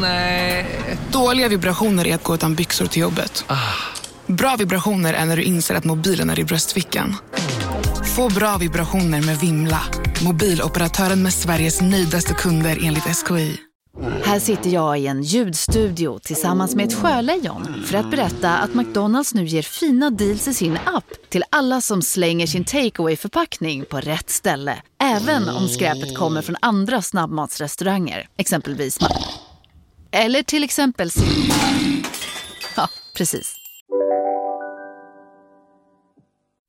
Nej. Dåliga vibrationer är att gå utan byxor till jobbet. Bra vibrationer är när du inser att mobilen är i bröstfickan. Få bra vibrationer med Vimla. Mobiloperatören med Sveriges nöjdaste kunder enligt SKI. Här sitter jag i en ljudstudio tillsammans med ett sjölejon för att berätta att McDonalds nu ger fina deals i sin app till alla som slänger sin takeaway förpackning på rätt ställe. Även om skräpet kommer från andra snabbmatsrestauranger, exempelvis Eller till exempel Ja, precis.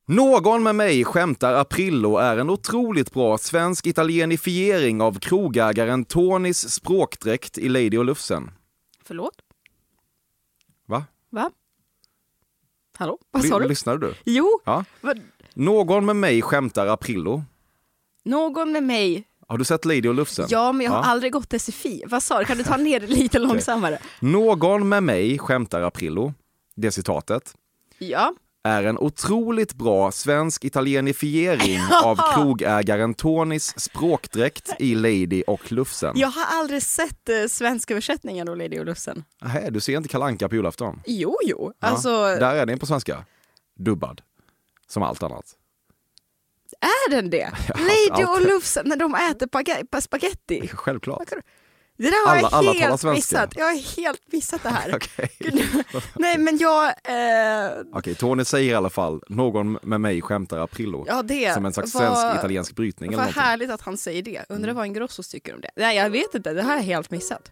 Någon med mig skämtar Aprillo är en otroligt bra svensk italienifiering av krogägaren Tonys språkdräkt i Lady och Lufsen. Förlåt? Va? Va? Hallå? Vad sa du? Lyssnade du? Jo, Ja. Någon med mig skämtar Aprillo. någon med mig. Har du sett Lady och Lufsen? Ja, men jag har Ja. aldrig gått SFI. Vad sa du? Kan du ta ner det lite långsammare? Någon med mig skämtar Aprillo. Det citatet. Ja. är en otroligt bra svensk italienifiering av krogägaren Tonys språkdräkt i Lady och Lufsen. Jag har aldrig sett eh, svenska översättningen av Lady och Lufsen. Nähä, du ser inte Kalanka på julafton? Jo, jo. Alltså, Där är den på svenska. Dubbad. Som allt annat. Är den det? Lady och Lufsen när de äter pag- spaghetti. Självklart. Det där har Alla- jag helt missat. Jag har helt missat det här. Okej, Nej, men jag... Eh, Okej, Tony säger i alla fall, någon med mig skämtar Aprillo. ja, det. Som en slags Vad- svensk-italiensk brytning Vad. Mm. härligt att han säger det. Undrar vad en Grossos tycker om det. Nej, jag vet inte. Det här har jag helt missat.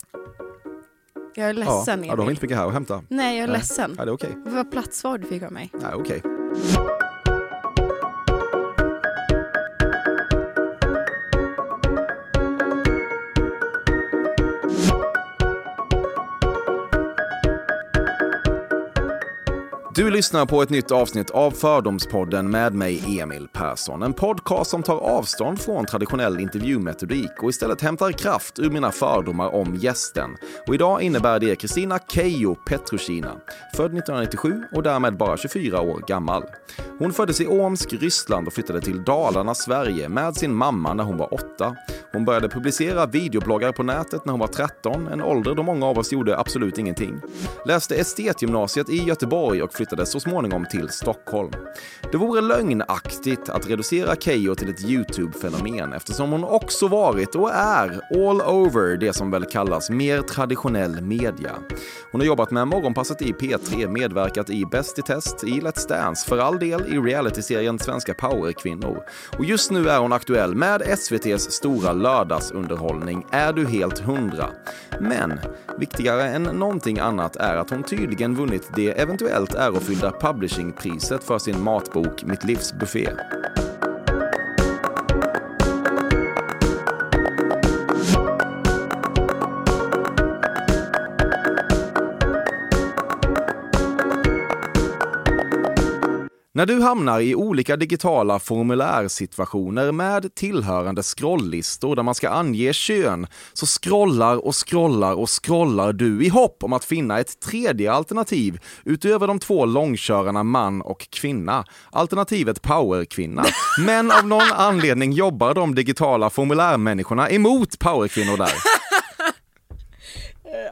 Jag är Ja, ledsen, ja, de har inte mycket här att hämta. Nej, jag är Nej. ledsen. Ja, det är okej. Vad platssvar du fick av mig. Ja, okej. Du lyssnar på ett nytt avsnitt av Fördomspodden med mig, Emil Persson. En podcast som tar avstånd från traditionell intervjumetodik och istället hämtar kraft ur mina fördomar om gästen. Och idag innebär det Kristina Keijo Petrushina, född 1997 och därmed bara 24 år gammal. Hon föddes i Omsk, Ryssland och flyttade till Dalarna, Sverige med sin mamma när hon var åtta. Hon började publicera videobloggar på nätet när hon var 13, en ålder då många av oss gjorde absolut ingenting. Läste estetgymnasiet i Göteborg och flyttade så småningom till Stockholm. Det vore lögnaktigt att reducera Keyyo till ett YouTube-fenomen eftersom hon också varit och är all over det som väl kallas mer traditionell media. Hon har jobbat med Morgonpasset i P3, medverkat i Bäst i test, i Let's Dance, för all del i realityserien Svenska powerkvinnor. Och just nu är hon aktuell med SVTs stora lördagsunderhållning Är du helt hundra? Men viktigare än någonting annat är att hon tydligen vunnit det eventuellt är ärofyllda publishingpriset för sin matbok Mitt livs buffé. När du hamnar i olika digitala formulärsituationer med tillhörande scrolllistor där man ska ange kön, så scrollar och scrollar och scrollar du i hopp om att finna ett tredje alternativ utöver de två långkörarna man och kvinna. Alternativet powerkvinna. Men av någon anledning jobbar de digitala formulärmänniskorna emot powerkvinnor där.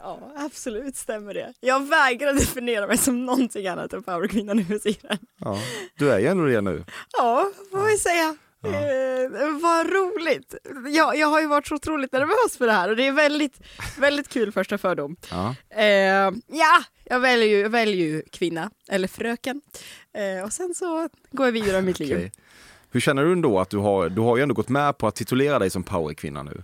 Ja, absolut stämmer det. Jag vägrar definiera mig som någonting annat än powerkvinna nu för tiden. Ja, du är ju ändå det nu. Ja, får vi säga. Eh, vad roligt. Jag, jag har ju varit så otroligt nervös för det här och det är väldigt, väldigt kul första fördom. Ja. Eh, ja, jag väljer, ju, jag väljer ju kvinna, eller fröken. Eh, och sen så går jag vidare i mitt liv. Hur känner du ändå att du har, du har ju ändå gått med på att titulera dig som powerkvinna nu?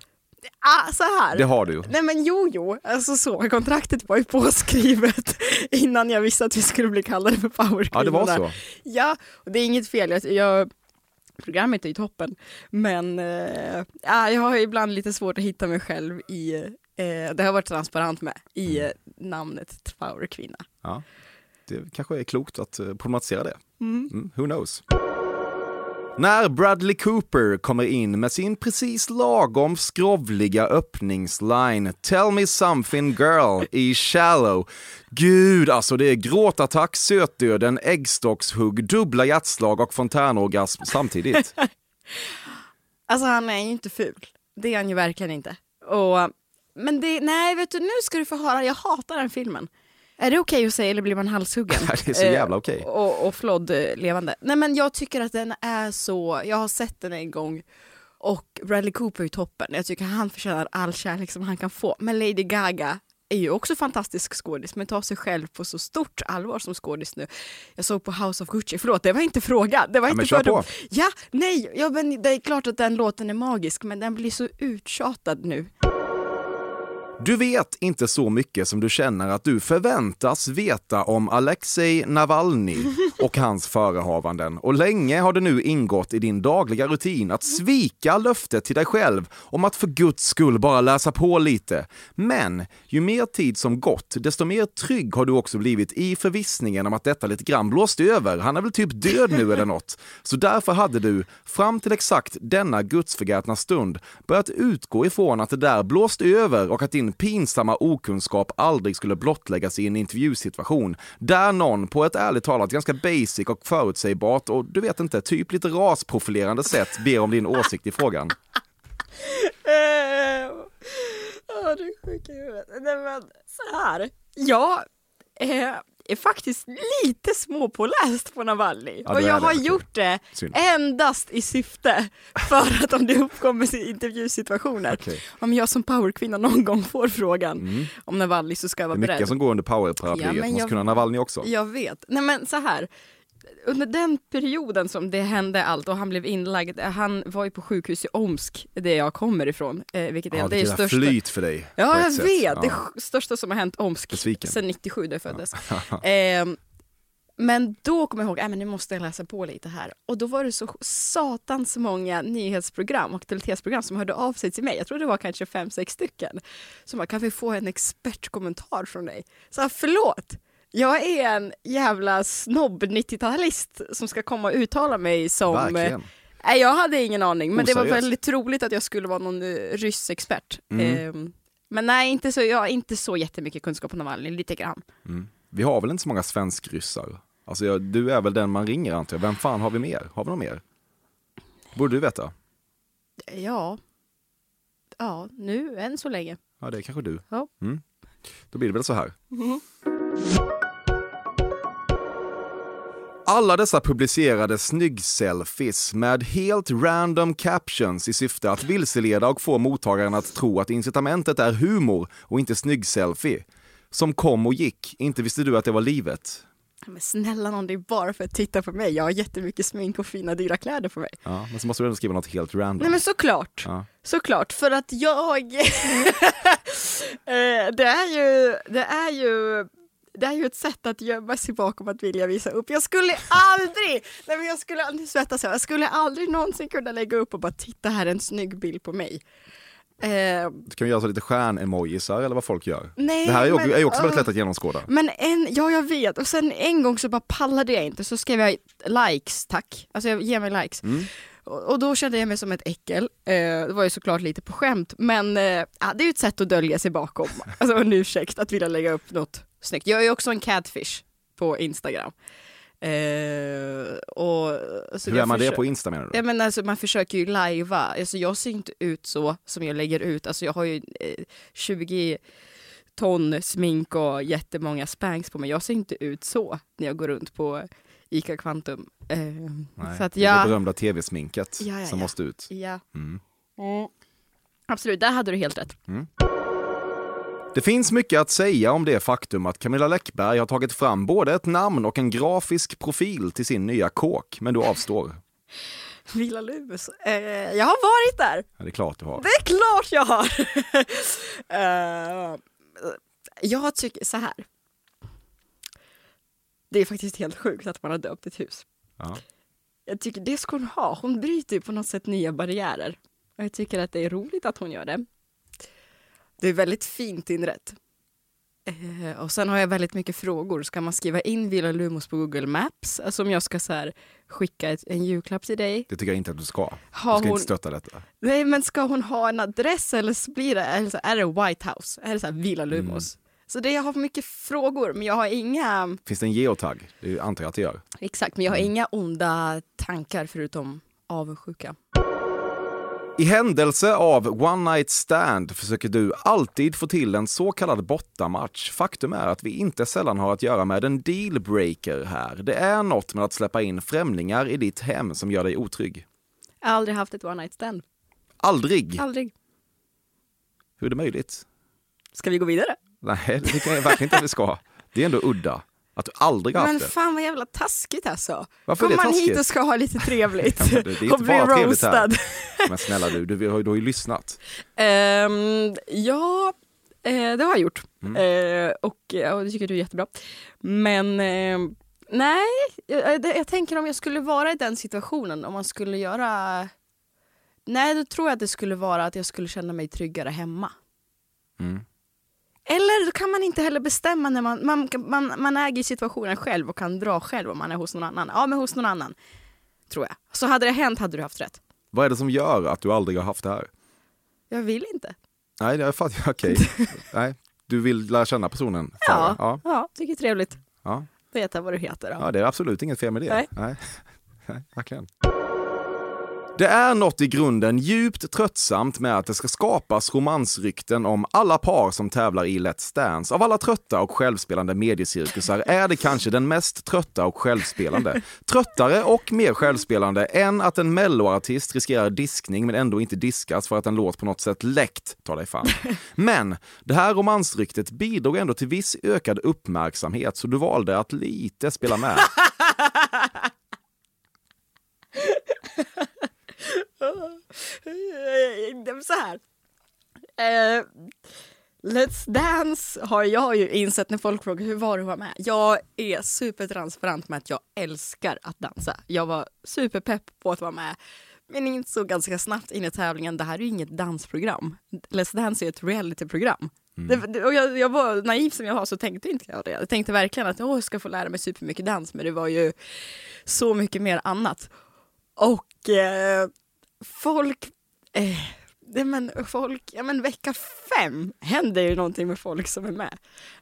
Ah, så här. Det har du. Nej men jo, jo, alltså så, kontraktet var ju påskrivet innan jag visste att vi skulle bli kallade för powerkvinnorna. Ja, det var så. Ja, och det är inget fel, jag, jag, programmet är ju toppen, men eh, ja, jag har ju ibland lite svårt att hitta mig själv i, eh, det har jag varit transparent med, i eh, namnet powerkvinna. Ja. Det kanske är klokt att eh, problematisera det. Mm, who knows? När Bradley Cooper kommer in med sin precis lagom skrovliga öppningsline “Tell me something girl” i Shallow. Gud, alltså det är gråtattack, sötdöden, äggstockshugg, dubbla hjärtslag och fontänorgasm samtidigt. Alltså han är ju inte ful, det är han ju verkligen inte. Och men det, nej vet du nu ska du få höra, jag hatar den filmen. Är det okej att säga eller blir man halshuggen? Det är så jävla okej. Eh, och, och flodd eh, levande. Nej men jag tycker att den är så, jag har sett den en gång och Bradley Cooper är toppen. Jag tycker han förtjänar all kärlek som han kan få. Men Lady Gaga är ju också fantastisk skådis men tar sig själv på så stort allvar som skådis nu. Jag såg på House of Gucci, förlåt det var inte frågan. Det var Ja, inte fördom. Ja, nej, ja, men det är klart att den låten är magisk men den blir så uttjatad nu. Du vet inte så mycket som du känner att du förväntas veta om Alexej Navalny och hans förehavanden. Och länge har det nu ingått i din dagliga rutin att svika löftet till dig själv om att för guds skull bara läsa på lite. Men ju mer tid som gått, desto mer trygg har du också blivit i förvissningen om att detta lite grann blåst över. Han är väl typ död nu eller något. Så därför hade du, fram till exakt denna gudsförgätna stund, börjat utgå ifrån att det där blåst över och att din pinsamma okunskap aldrig skulle blottläggas i en intervjusituation där någon på ett ärligt talat ganska basic och förutsägbart och du vet inte, typ lite rasprofilerande sätt ber om din åsikt i frågan. Eh, åh, du är sjuk i huvudet. Nej men så här. Ja, eh, är faktiskt lite småpåläst på Navalny. Ja, och jag det, har okej. gjort det Synd. endast i syfte för att om det uppkommer intervjusituationer, Okej. om jag som powerkvinna någon gång får frågan om Navalny så ska jag Mm. Det vara är beredd. mycket som går under powerparaplyet, Ja, man jag- kunna Navalny också. Jag vet. Nej men så här. Under den perioden som det hände allt och han blev inlagd, han var ju på sjukhus i Omsk, där jag kommer ifrån. Eh, vilket är, Ja, det är största... flyt för dig. Ja, jag sätt. vet. Ja. Det största som har hänt Omsk Besviken. sedan 97 där jag föddes. Ehm, men då kommer jag ihåg, äh, men nu måste jag läsa på lite här. Och då var det så satans många nyhetsprogram och aktualitetsprogram som hörde av sig till mig. Jag tror det var kanske fem, sex stycken. Som bara, kan vi få en expertkommentar från dig? Så här, förlåt. Jag är en jävla snobb 90-talist som ska komma och uttala mig som... Verkligen. Nej, jag hade ingen aning, men det var Oseriöst. väldigt troligt att jag skulle vara någon uh, ryssexpert. Mm. Ehm, men nej, inte så, jag har inte så jättemycket kunskap om Navalny, lite grann. Mm. Vi har väl inte så många svenskryssar? Alltså, jag, du är väl den man ringer antar jag. Vem fan har vi mer? Har vi någon mer? Borde du veta? Ja. Ja, nu än så länge. Ja, det är kanske du. Ja. Mm. Då blir det väl så här. Alla dessa publicerade snygg-selfies med helt random captions i syfte att vilseleda och få mottagaren att tro att incitamentet är humor och inte snygg-selfie. Som kom och gick, inte visste du att det var livet. Men snälla någon, det är bara för att titta på mig. Jag har jättemycket smink och fina dyra kläder på mig. Ja, men så måste du ändå skriva något helt random. Nej men såklart. Ja. Såklart, för att jag... Eh, det är ju... Det är ju... Det är ju ett sätt att gömma sig bakom att vilja visa upp. Jag skulle aldrig, nej men jag skulle, nu svettas jag, skulle aldrig någonsin kunna lägga upp och bara titta här är en snygg bild på mig. Eh, Du kan ju göra så lite stjärnemojisar eller vad folk gör. nej, det här är ju men, är ju också väldigt ah. lätt att genomskåda. Men en, ja jag vet, och sen en gång så bara pallade jag inte, så skrev jag likes tack, alltså jag ger mig likes. Mm. Och, då kände jag mig som ett äckel, eh, det var ju såklart lite på skämt, men eh, ja, det är ju ett sätt att dölja sig bakom, alltså en ursäkt att vilja lägga upp något snyggt. Jag är också en catfish på Instagram. Eh, och, så Hur jag är man det på Insta menar du? Ja, men alltså, man försöker ju lajva, alltså, jag ser inte ut så som jag lägger ut, alltså, jag har ju eh, 20 ton smink och jättemånga spanks på mig, jag ser inte ut så när jag går runt på ICA Kvantum. Eh, Nej, så att är det jag, berömda tv-sminket Ja, ja, som måste ut. ja. Mm. Absolut, där hade du helt rätt. Det finns mycket att säga om det faktum att Camilla Läckberg har tagit fram både ett namn och en grafisk profil till sin nya kåk, men du avstår. Villa Lus. Eh, jag har varit där, Ja, det är klart du har. det är klart jag har! eh, jag tycker så här. Det är faktiskt helt sjukt att man har döpt ett hus. Ja. Jag tycker det ska hon ha. Hon bryter ju på något sätt nya barriärer. Och jag tycker att det är roligt att hon gör det. Det är väldigt fint inrätt. Eh, och sen har jag väldigt mycket frågor. Ska man skriva in Villa Lumos på Google Maps? Alltså om jag ska så här, skicka ett, en julklapp till dig. Det tycker jag inte att du ska. Du Har ska hon, inte stötta detta. nej men ska hon ha en adress eller så blir det, eller så, är det White House? Är det så här Villa Lumos? Så det, jag har mycket frågor men jag har inga, Finns det en geotag? Det antar jag att det gör. exakt, men jag har inga onda tankar förutom avundsjuka. I händelse av one night stand försöker du alltid få till en så kallad bortamatch. Faktum är att vi inte sällan har att göra med en dealbreaker här. Det är något med att släppa in främlingar i ditt hem som gör dig otrygg. Jag har aldrig haft ett one night stand. Aldrig! Aldrig. Hur är det möjligt? Ska vi gå vidare? Nej, det tycker jag verkligen inte att vi ska. Det är ändå udda. Att du aldrig har Men haft det. fan vad jävla taskigt alltså. Varför Kommer man hit och ska ha lite trevligt Ja, men det- det och bli roastad. Men snälla du, du, har- du har ju lyssnat. Ehm, ja, eh, det har jag gjort. Mm. Eh, och ja, det tycker du är jättebra. Men ehm, nej, jag, jag tänker om jag skulle vara i den situationen, om man skulle göra... Nej, då tror jag att det skulle vara att jag skulle känna mig tryggare hemma. Mm. Eller då kan man inte heller bestämma när man, man, man, man äger situationen själv och kan dra själv om man är hos någon annan. Ja, men hos någon annan. Tror jag. Så hade det hänt hade du haft rätt. Vad är det som gör att du aldrig har haft det här? Jag vill inte. Nej, jag fattar. Okej. Nej, du vill lära känna personen? Ja, ja. ja. tycker det är trevligt. ja. Veta vad du heter. Då. Ja, det är absolut inget fel med det. Nej. Nej. Nej, verkligen. Det är något i grunden djupt tröttsamt med att det ska skapas romansrykten om alla par som tävlar i Let's Dance. Av alla trötta och självspelande mediecirkusar är det kanske den mest trötta och självspelande. Tröttare och mer självspelande än att en melloartist riskerar diskning men ändå inte diskas för att en låt på något sätt läckt, ta dig fan. Men det här romansryktet bidrog ändå till viss ökad uppmärksamhet så du valde att lite spela med. Så här. Eh, Let's Dance har jag ju insett när folk frågar hur var det att vara med. Jag är supertransparent med att jag älskar att dansa. Jag var superpepp på att vara med. Men insåg ganska snabbt in i tävlingen, det här är ju inget dansprogram. Let's Dance är ett realityprogram. Det- och jag, jag var naiv som jag var så tänkte inte jag det. Jag tänkte verkligen att Åh, jag ska få lära mig supermycket dans men det var ju så mycket mer annat. Och eh, folk, eh, det, men folk, ja men vecka fem händer ju någonting med folk som är med.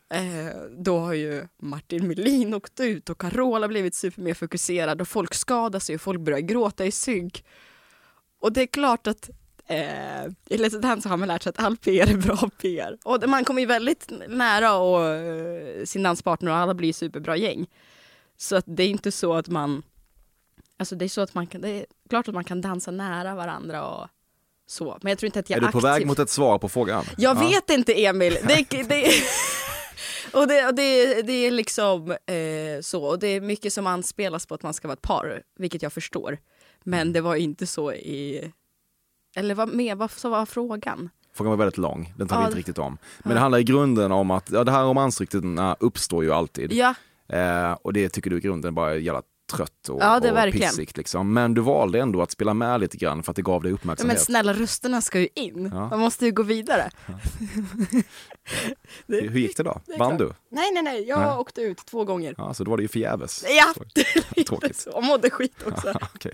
Eh, då har ju Martin Melin åkt ut och Carola blivit supermer fokuserad och folk skadar sig och folk börjar gråta i synk. Och det är klart att eh, i Let's Dance har man lärt sig att all PR är bra PR. Och man kommer ju väldigt nära och, eh, sin danspartner och alla blir superbra gäng. Så att det är inte så att man Alltså det är så att man kan, det är klart att man kan dansa nära varandra och så. Men jag tror inte att jag Är du på aktivt... väg mot ett svar på frågan? Jag Ja. vet inte Emil. Det, det, och det, och det, det är liksom eh, så. Och det är mycket som anspelas på att man ska vara ett par, vilket jag förstår. Men det var inte så i... Eller vad mer, vad så var frågan? Frågan var väldigt lång, den tar vi Ja, inte riktigt om. Men det handlar i grunden om att ja, det här romansryktena uppstår ju alltid. Ja, Eh, och det tycker du i grunden bara är jävla trött och, Ja, det är och pissigt. Liksom. Men du valde ändå att spela med lite grann för att det gav dig men uppmärksamhet. snälla rösterna ska ju in. Ja. Man måste ju gå vidare. Det- Hur gick det då? det är Vann klart. du? Nej, nej, nej. Jag Nej. åkte ut två gånger. Ja, så då var det ju förgäves. Ja, Tråkigt. så. Och mådde skit också. Okej.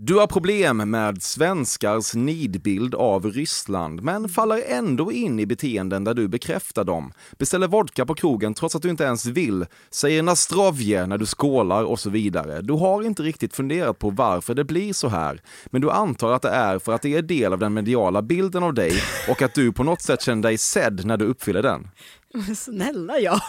Du har problem med svenskars nidbild av Ryssland, men faller ändå in i beteenden där du bekräftar dem. Beställer vodka på krogen trots att du inte ens vill, säger nastrovje när du skålar och så vidare. Du har inte riktigt funderat på varför det blir så här, men du antar att det är för att det är del av den mediala bilden av dig och att du på något sätt känner dig sedd när du uppfyller den. Men snälla jag.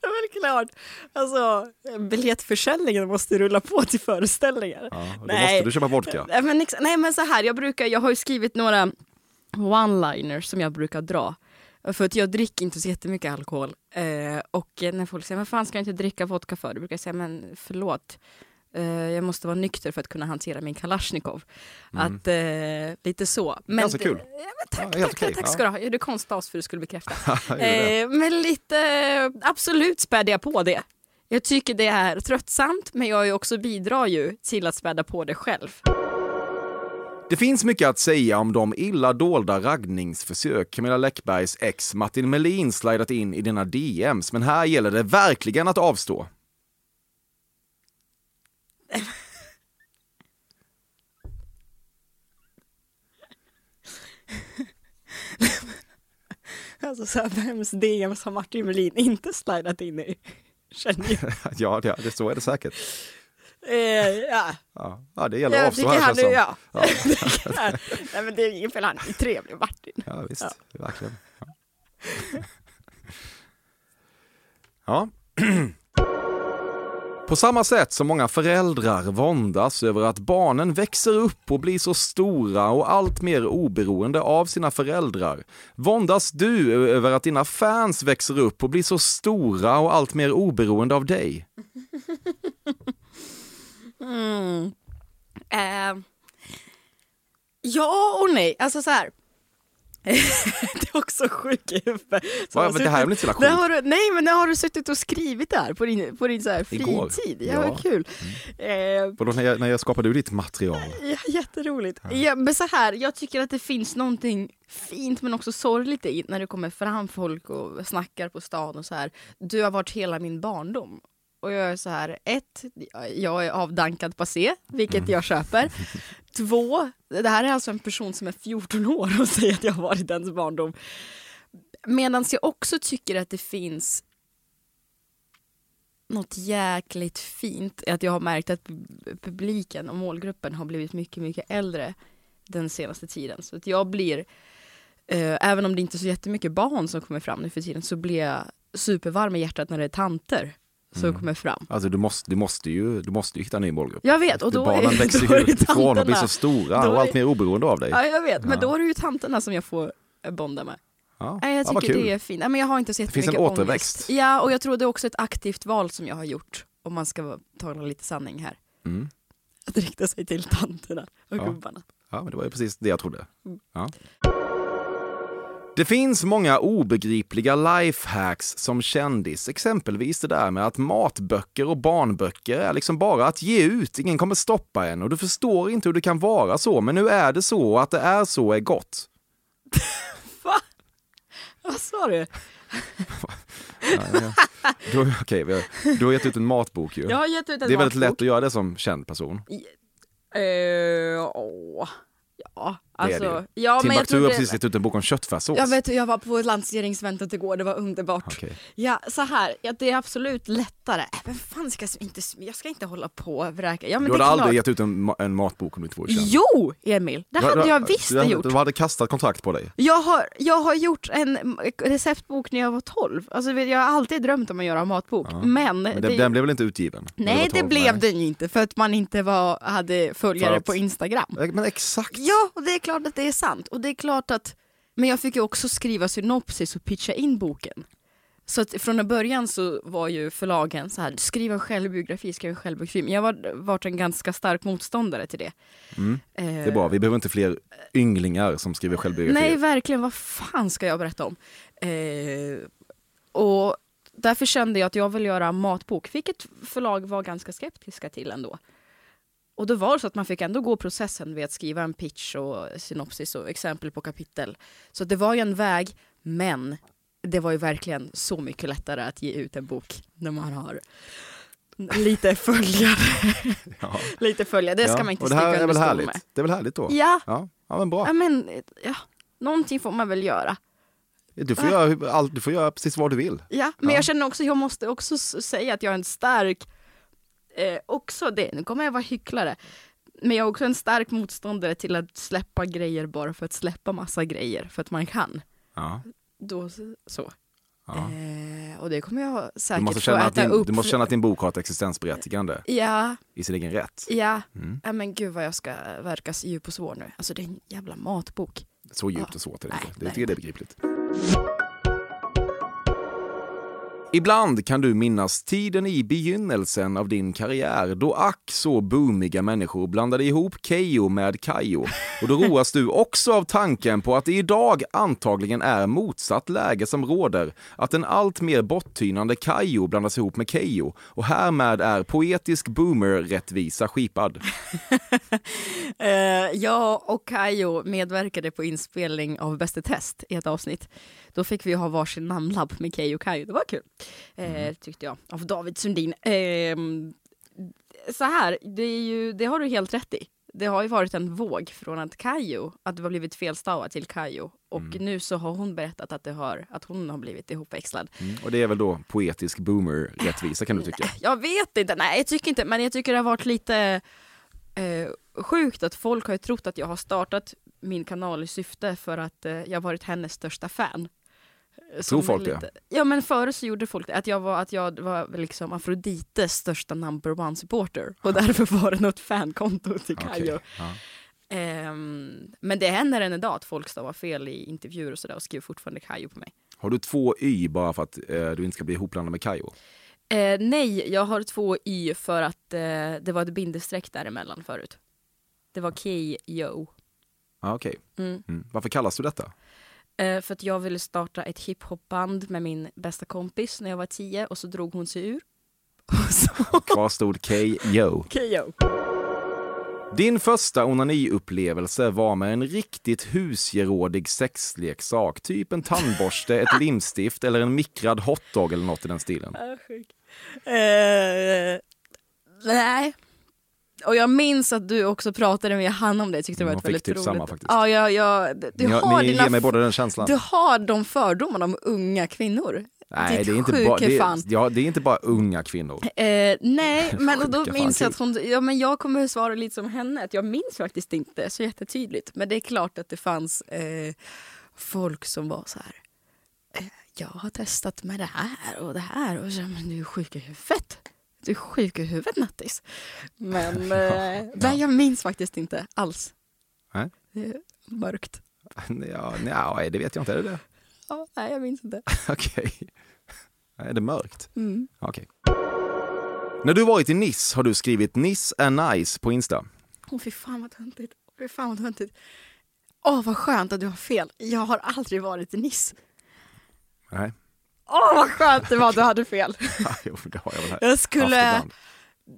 Det är väl klart. Alltså, biljettförsäljningen måste rulla på till föreställningar. Ja, då måste du köpa vodka. Nej men, nej men så här, jag brukar, jag har ju skrivit några one-liners som jag brukar dra. För att jag dricker inte så jättemycket alkohol. Eh, och när folk säger, vad fan ska jag inte dricka vodka för? Då brukar jag säga, men förlåt. Eh, jag måste vara nykter för att kunna hantera min Kalashnikov. Mm. Att, eh, lite så. Men Ganska kul. Men tack, Ja, tack, okej, tack ska du ha. Ja, Du konstade oss för att du skulle bekräfta. Jag gjorde. Eh, men lite, absolut spädde jag på det. Jag tycker det är tröttsamt men jag också bidrar ju till att späda på det själv. Det finns mycket att säga om de illa dolda raggningsförsök Camilla Läckbergs ex Martin Melin slidat in i dina DMs, men här gäller det verkligen att avstå. Alltså så här, vems DM har Martin Melin inte slidat in i? Känner jag. Ja, det, det, så är det säkert. Eh, ja. Ja, ja det gäller att tycker här han, det ja. Ja. Nej men det är inget fel, han är trevlig Martin. Ja, visst. Ja. Verkligen. Ja. På samma sätt som många föräldrar våndas över att barnen växer upp och blir så stora och allt mer oberoende av sina föräldrar, våndas du över att dina fans växer upp och blir så stora och allt mer oberoende av dig. Mm. Eh, ja och nej, alltså så här. det är också sjuk i huvudet. Men det här är väl inte så jävla När sjukt? har du, nej men när har du suttit och skrivit där på din, på din så här Igår. fritid? Ja, Ja. vad kul. Eh, Vadå, när, jag, när jag skapade du ditt material? Ja, jätteroligt. Ja, men så här, jag tycker att det finns någonting fint men också sorgligt i när det kommer fram folk och snackar på stan och så här. Du har varit hela min barndom. Och jag är så här, ett, jag är avdankad passé, vilket jag köper. Två, det här är alltså en person som är 14 år och säger att jag har varit ens barndom. Medan jag också tycker att det finns något jäkligt fint att jag har märkt att pu- publiken och målgruppen har blivit mycket, mycket äldre den senaste tiden. Så att jag blir, eh, även om det inte är så jättemycket barn som kommer fram nu för tiden, så blir jag supervarm i hjärtat när det är tanter som kommer fram. Alltså du måste, du måste, ju, du måste ju hitta en ny målgrupp. Jag vet, och då Barnen är, växer då är ju ifrån och blir så stora Då och är- allt mer oberoende av dig. Ja, jag vet, men Ja. då är det ju tanterna som jag får eh, bonda med. Ja, Nej, jag ja, tycker kul. det är fint. Nej, men jag har inte så Det finns en återväxt. ångest. Ja, och jag tror det är också ett aktivt val som jag har gjort, om man ska tala lite sanning här. Mm. Att rikta sig till tanterna och Ja. gubbarna. Ja, men det var ju precis det jag trodde. Mm. Ja. Det finns många obegripliga lifehacks som kändis, exempelvis det där med att matböcker och barnböcker är liksom bara att ge ut, ingen kommer stoppa en och du förstår inte hur det kan vara så, men nu är det så och att det är så är gott. Va? Vad sa du? Ja, ja. Du, har- du har gett ut en matbok ju. Jag har gett ut en det är väldigt matbok. lätt att göra det som känd person. Eh, åh. Ja, Det är alltså. det ju. Ja, jag Timbuktu har det- precis gett ut en bok om köttfärssås. Jag vet jag var på ett lanseringsventet igår, det var underbart. Okej. Ja, så här, ja, det är absolut lättare. Äh, Men fan ska jag inte, jag ska inte hålla på och vräka. Ja, men Du det hade klart. aldrig gett ut en, en matbok om inte vore känd. Jo, Emil! Det hade du- jag visst du, hade- gjort. Du hade kastat kontrakt på dig. Jag har, jag har gjort en receptbok när jag var 12. Alltså, jag har alltid drömt om att göra en matbok. Ja. Men, Men det, den, den blev väl inte utgiven? Nej, det 12? blev Nej. den ju inte för att man inte var, hade följare att- på Instagram. Men exakt! Ja, och det är klart att det är sant. Och det är klart att, men jag fick ju också skriva synopsis och pitcha in boken. Så att från början så var ju förlagen så här, skriv en självbiografi, skriv en självbiografi. Men jag har varit en ganska stark motståndare till det. Mm. Eh, Det är bra, vi behöver inte fler ynglingar som skriver självbiografier. Nej, verkligen. Vad fan ska jag berätta om? Eh, och därför kände jag att jag vill göra matbok, vilket förlag var ganska skeptiska till ändå. Och då var det så att man fick ändå gå processen vid att skriva en pitch och synopsis och exempel på kapitel. Så det var ju en väg, men det var ju verkligen så mycket lättare att ge ut en bok när man har lite följare. Ja. lite följare, det ska Ja, man inte sticka är under väl stol härligt? med. Det är väl härligt då? Ja, Ja, ja men bra. ja, men ja, någonting får man väl göra. Du får, göra, hur- allt, du får göra precis vad du vill. Ja, men Ja. jag känner också, jag måste också säga att jag är en stark, eh, också det, nu kommer jag vara hycklare, men jag är också en stark motståndare till att släppa grejer bara för att släppa massa grejer, för att man kan. Ja. Då, så. Ja. Eh, och det kommer jag Du, säkert måste få känna äta din, upp. du måste känna att din bok har ett existensberättigande Ja, i sin egen rätt. ja. Mm. ja, men gud vad jag ska verka djup och svår nu. Alltså det är en jävla matbok. Så djupt och svårt är det inte. Det är begripligt. Ibland kan du minnas tiden i begynnelsen av din karriär då ack så boomiga människor blandade ihop Keio med Kajo. Och då roas du också av tanken på att det idag antagligen är motsatt läge som råder. Att en allt mer borttynande Kajo blandas ihop med Keio. Och härmed är poetisk boomer-rättvisa skipad. Eh, Jag och Kajo medverkade på inspelning av Bäst i test i ett avsnitt. Då fick vi ha varsin namnlabb med Keyyo och Kajo. Det var kul, eh, tyckte jag, av David Sundin. Eh, så här, det, är ju, det har du helt rätt i. Det har ju varit en våg från att Kajo, att det har blivit felstavat till Kajo. Och Mm. nu så har hon berättat att, det har, att hon har blivit ihopväxlad. Mm. Och det är väl då poetisk boomer-rättvisa kan du tycka? Jag vet inte, nej jag tycker inte, men jag tycker det har varit lite eh, sjukt att folk har ju trott att jag har startat min kanal i syfte för att eh, jag varit hennes största fan. Är folk det? lite, Ja men förr så gjorde folk det, att jag var, att jag var liksom Afrodites största number one supporter och därför var det något fankonto till Kajo. Okej, ja. Ehm, men det händer än idag att folk stavar fel i intervjuer och sådär och skriver fortfarande Kajo på mig. Har du två Y bara för att eh, du inte ska bli ihopblandad med Kajo? Eh, nej, jag har två Y för att eh, det var ett bindestreck däremellan förut. Det var K-Yo. Ah, Okej. Mm. Mm. Varför kallas du detta? Eh, för att jag ville starta ett hiphopband med min bästa kompis när jag var tio och så drog hon sig ur. Kvar stod. K-Yo. Din första onaniupplevelse var med en riktigt husgerådig sexleksak, typ en tandborste, ett limstift eller en mikrad hotdog eller något i den stilen. Ah, sjuk. Eh, nej. Och jag minns att du också pratade med Hanna om det, jag tyckte det var Jag fick väldigt typ roligt. samma faktiskt. Ja, ja, ja. Du, Ni, har ni dina ger mig båda den känslan. Du har de fördomarna om unga kvinnor. Nej, ditt det är, inte bara, det, är, ja, det är inte bara unga kvinnor. Eh, nej, men och då minns jag att hon, ja men jag kommer svara lite som henne, att jag minns faktiskt inte så jättetydligt. Men det är klart att det fanns eh, folk som var så här, eh, jag har testat med det här och det här och så, men du är sjuk i huvudet. Du är sjuk i huvudet Nattis. Men, eh, men jag minns faktiskt inte alls. Nej. Det är mörkt. Ja, nej, det vet jag inte. Är det det? Ja, nej, jag minns inte. Okej. Är det mörkt? Mm. Okej. När du varit i Nice har du skrivit Nice är nice på Insta. Åh fy fan vad töntigt. Fy fan vad töntigt. Åh vad skönt att du har fel. Jag har aldrig varit i Nice. Nej, Åh vad skönt det var du hade fel. jo, det har jag väl. Jag skulle,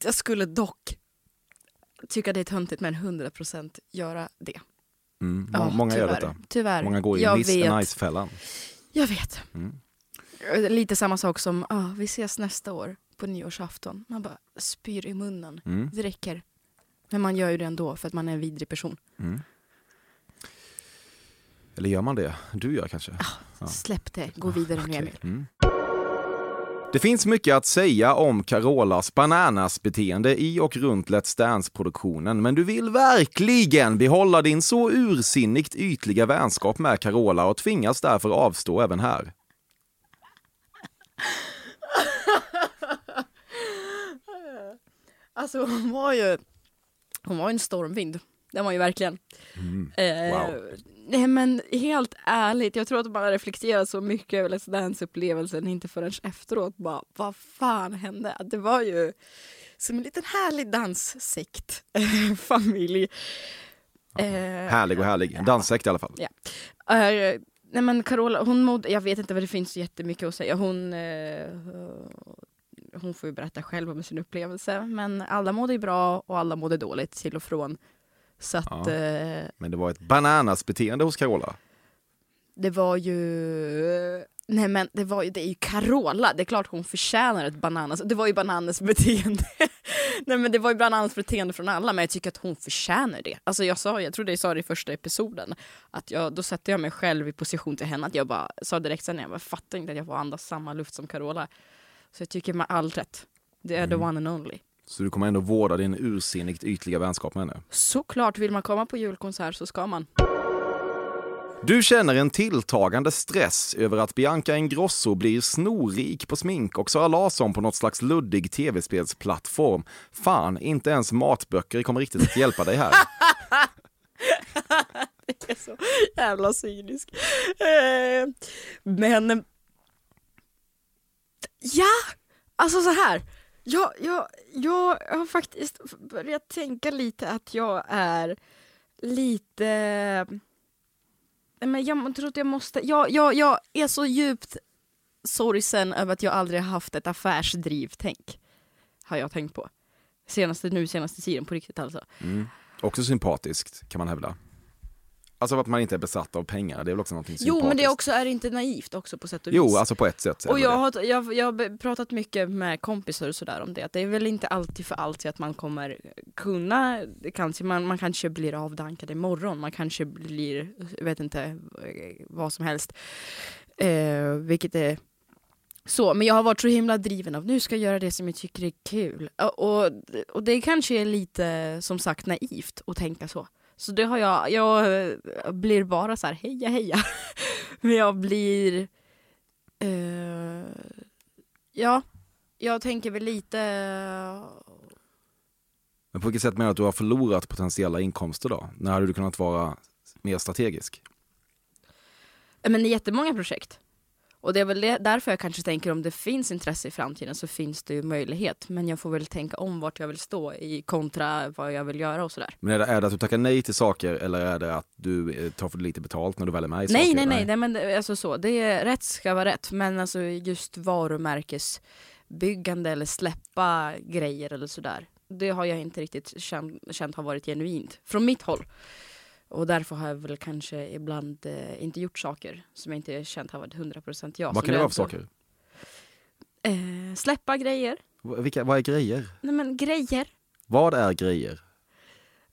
jag skulle dock tycka det är töntigt men 100% göra det. Mm. Må- Många gör tyvärr. detta. Tyvärr. Många går i nice-fällan. Jag vet. Mm. Lite samma sak som, ah, vi ses nästa år på nyårsafton. Man bara spyr i munnen. Mm. Det räcker. Men man gör ju det ändå för att man är en vidrig person. Mm. Eller gör man det? Du gör kanske? Ja. Släpp det, gå vidare nu Okej. Emil. Mm. Det finns mycket att säga om Carolas bananas-beteende i och runt Let's Dance-produktionen, men du vill verkligen behålla din så ursinnigt ytliga vänskap med Carola och tvingas därför avstå även här. Alltså hon var ju, hon var en stormvind. Det var ju verkligen. Eh, Mm. Wow. Nej men helt ärligt, jag tror att man har reflekterat så mycket över Let's Dance-upplevelsen, inte förrän efteråt bara, vad fan hände? Det var ju som en liten härlig danssekt, familj. Eh, Härlig och härlig. Danssekt i alla fall. Ja. Eh, nej men Carola, hon mådde, jag vet inte vad det finns så jättemycket att säga. Hon, eh, hon får ju berätta själv om sin upplevelse. Men alla mådde ju bra och alla mådde dåligt till och från. Så att Ja. eh, Men det var ett bananas-beteende hos Carola. det var ju... Nej men det var ju, det är ju Carola, det är klart hon förtjänar ett bananas. Det var ju bananas beteende. Nej men det var ju bananas beteende från alla men jag tycker att hon förtjänar det. Alltså jag sa, jag trodde jag sa det i första episoden, att jag, då satte jag mig själv i position till henne att jag bara sa direkt sen, jag bara, fattar inte att jag får andas samma luft som Carola. Så jag tycker med all rätt, det är the one and only. Så du kommer ändå vårda din ursinnigt ytliga vänskap med henne. Såklart, vill man komma på julkonsert så ska man. Du känner en tilltagande stress över att Bianca Ingrosso blir snorrik på smink och Sara Larsson på något slags luddig tv-spelsplattform. Fan, inte ens matböcker kommer riktigt att hjälpa dig här. Jag är så jävla cynisk. Eh, Men Ja, alltså så här. Jag, jag, jag har faktiskt börjat tänka lite att jag är lite... Men jag tror att jag måste... Jag, jag, jag är så djupt sorgsen över att jag aldrig haft ett affärsdriv, tänk. Har jag tänkt på. Senaste, nu senaste tiden, på riktigt alltså. Mm. Också sympatiskt kan man hävda. Alltså att man inte är besatt av pengar, det är väl också någonting sympatiskt? Jo men det också är inte naivt också på sätt och vis. Jo, alltså på ett sätt. Och jag har, jag, jag har pratat mycket med kompisar och sådär om det, att det är väl inte alltid för alltid att man kommer kunna, kanske, man, man kanske blir avdankad imorgon, man kanske blir, jag vet inte, vad som helst. Eh, vilket är så, men jag har varit så himla driven av nu ska jag göra det som jag tycker är kul. Och, och det kanske är lite som sagt naivt att tänka så. Så det har jag, jag eh, blir bara så här heja heja. Men jag blir, uh, ja, jag tänker väl lite Men på vilket sätt menar du att du har förlorat potentiella inkomster då? När hade du kunnat vara mer strategisk? Men jättemånga projekt. Och det är väl det, därför jag kanske tänker om det finns intresse i framtiden så finns det ju möjlighet. Men jag får väl tänka om vart jag vill stå i kontra vad jag vill göra och sådär. Men är det, är det att du tackar nej till saker eller är det att du eh, tar för lite betalt när du väl är med i nej, saker? Nej, nej, nej, men det, alltså så. Det är, rätt ska vara rätt. Men alltså just varumärkesbyggande eller släppa grejer eller sådär. Det har jag inte riktigt känt, känt har varit genuint. Från mitt håll. Och därför har jag väl kanske ibland eh, inte gjort saker som jag inte känt har varit 100% jag. Vad kan det vara för saker? Eh, släppa grejer. Vilka, vad är grejer? Nej men grejer. Vad är grejer?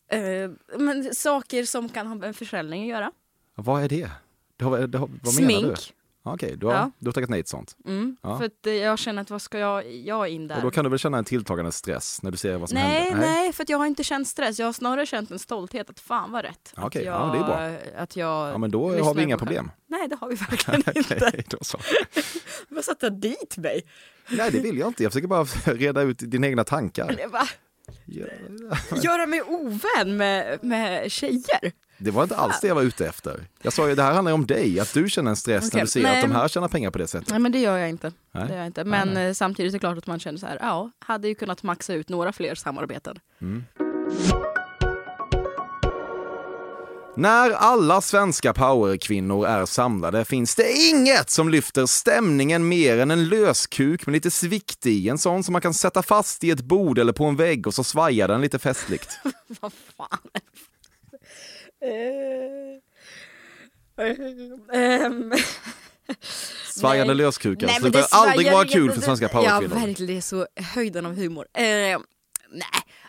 Eh, men saker som kan ha med försäljning att göra. Vad är det? det, har, det har, vad Smink. menar du? Okej, okay, du, har, ja. du har tackat nej till sånt? Mm, ja. För att eh, jag känner att vad ska jag, jag in där? Och då kan du väl känna en tilltagande stress när du ser vad som nej, händer? Nej, nej, för jag har inte känt stress. Jag har snarare känt en stolthet att fan vad rätt. Okej, okay, ja, det är bra. Att jag ja, men då har vi inga problem. Nej, det har vi verkligen inte. då så. Vad satte dit mig? Nej, det vill jag inte. Jag försöker bara reda ut dina egna tankar. Göra mig ovän med, med tjejer? Det var inte alls det jag var ute efter. Jag sa ju det här handlar om dig, att du känner en stress okay, när du ser nej. att de här tjänar pengar på det sättet. Nej men det gör jag inte. Det gör jag inte. Men nej, nej. Eh, samtidigt är det klart att man känner så här, ja, hade ju kunnat maxa ut några fler samarbeten. Mm. När alla svenska powerkvinnor är samlade finns det inget som lyfter stämningen mer än en löskuk med lite svikt i. En sån som man kan sätta fast i ett bord eller på en vägg och så svajar den lite festligt. Vad fan Svajande löskukar nej, slutar aldrig vara kul för svenska powerkvinnor. Ja, verkligen. Det är så höjden av humor. Uh, nej,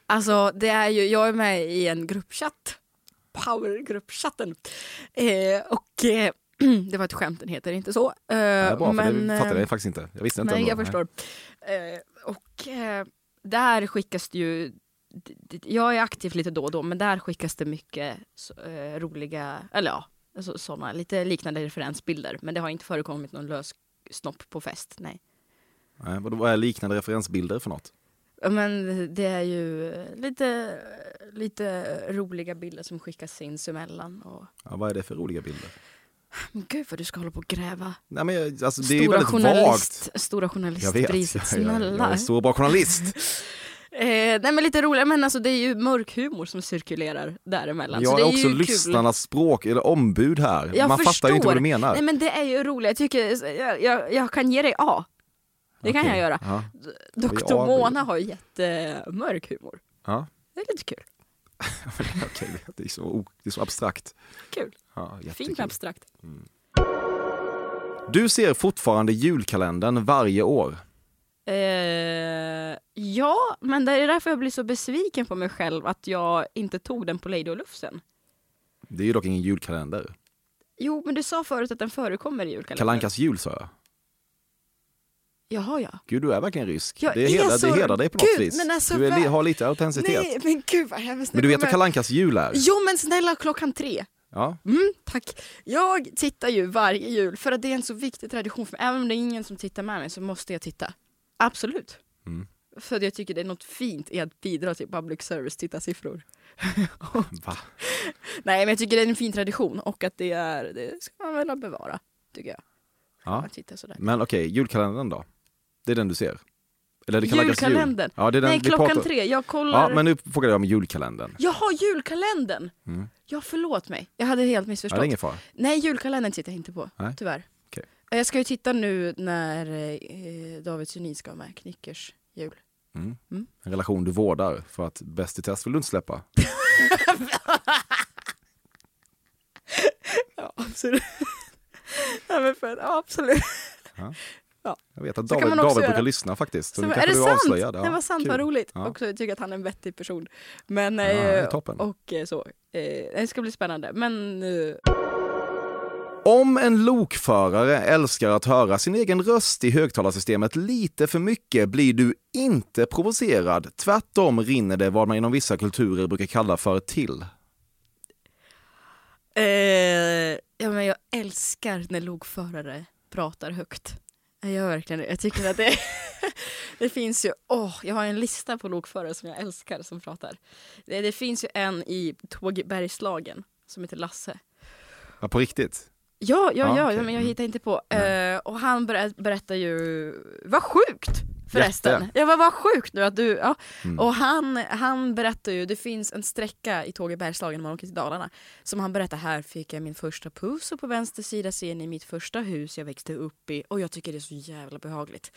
alltså det är ju, jag är med i en gruppchatt. Powergruppchatten. Uh, och uh, det var ett skämt, den heter inte så. Uh, nej, bra, men, det fattade jag faktiskt inte. Jag visste inte Nej, jag förstår. och där skickas det ju jag är aktiv lite då och då, men där skickas det mycket uh, roliga, eller ja, alltså, sådana lite liknande referensbilder. Men det har inte förekommit någon lös snopp på fest, nej. nej vad är liknande referensbilder för något? Men det är ju lite, lite roliga bilder som skickas sinsemellan. Och... Ja, vad är det för roliga bilder? Men gud vad du ska hålla på och gräva. Nej, men alltså, det stora är väldigt journalist, vagt. Stora journalistpriset, snälla. Jag, jag, jag är stor bra journalist. Eh, nej men lite roligare, men alltså det är ju mörk humor som cirkulerar däremellan. Jag är, är också lyssnarnas språk, eller ombud här. Jag Man förstår. fattar ju inte vad du menar. Nej men det är ju roligt, jag tycker, jag, jag, jag kan ge dig A. Det okay. kan jag göra. Ja. Doktor Mona har ju jättemörk humor. Ja. Det är lite kul. okay, det, är så, det är så abstrakt. Kul. Ja, Fint abstrakt. Mm. Du ser fortfarande julkalendern varje år. Eh, ja, men det är därför jag blir så besviken på mig själv att jag inte tog den på Lady och Lufsen. Det är ju dock ingen julkalender. Jo, men du sa förut att den förekommer i julkalendern. Kalankas jul sa jag. Jaha, ja. Gud, du är verkligen rysk. Jag det, hedrar, så... det hedrar dig på gud, något vis. Men alltså, du är, har lite autenticitet. Nej, men gud vad hemskt. Men du vet vad Kalankas jul är? Jo, men snälla klockan tre. Ja. Mm, tack. Jag tittar ju varje jul för att det är en så viktig tradition för. Även om det är ingen som tittar med mig så måste jag titta. Absolut. Mm. För jag tycker det är något fint i att bidra till public service tittarsiffror. Va? Nej men jag tycker det är en fin tradition och att det är, det ska man väl bevara, tycker jag. Ja. Men okej, okay, julkalendern då? Det är den du ser? Eller det kan läggas jul. Julkalendern. Ja, det är den Nej, klockan pratar- tre. Jag kollar. Ja, men nu frågar jag om julkalendern. Jaha, julkalendern! Mm. Ja, förlåt mig. Jag hade helt Ja, missförstått. det är ingen fara. Nej, julkalendern tittar jag inte på. Nej. Tyvärr. Jag ska ju titta nu när eh, David Sundin ska med. Knickers jul. Mm. Mm. En relation du vårdar för att Bäst i test vill du inte släppa. Ja, absolut. ja, men för, ja, absolut. Jag vet att David, David göra. brukar lyssna faktiskt. Så Så, är det sant? avslöjade. Ja, det var sant, kul. vad roligt. Ja. Också, jag tycker att han är en vettig person. Men, Ja, eh, och eh, så. Eh, det ska bli spännande. Men eh, Om en lokförare älskar att höra sin egen röst i högtalarsystemet lite för mycket blir du inte provocerad. Tvärtom rinner det vad man inom vissa kulturer brukar kalla för till. Eh, ja, men jag älskar när lokförare pratar högt. Jag gör verkligen det. Jag tycker att det, det finns ju, åh, jag har en lista på lokförare som jag älskar som pratar. Det, det finns ju en i Tåg Bergslagen som heter Lasse. Ja, på riktigt? Ja, ja, Ah, ja, okej. ja men jag Mm. hittar inte på. Eh, och han berä- berättar ju, vad sjukt förresten. Jätte. Ja, vad, vad sjukt nu att du, ja. Mm. Och han, han berättar ju, det finns en sträcka i Tåg i Bergslagen när man åker till Dalarna. Som han berättar, här fick jag min första puss och på vänster sida ser ni mitt första hus jag växte upp i. Och jag tycker det är så jävla behagligt.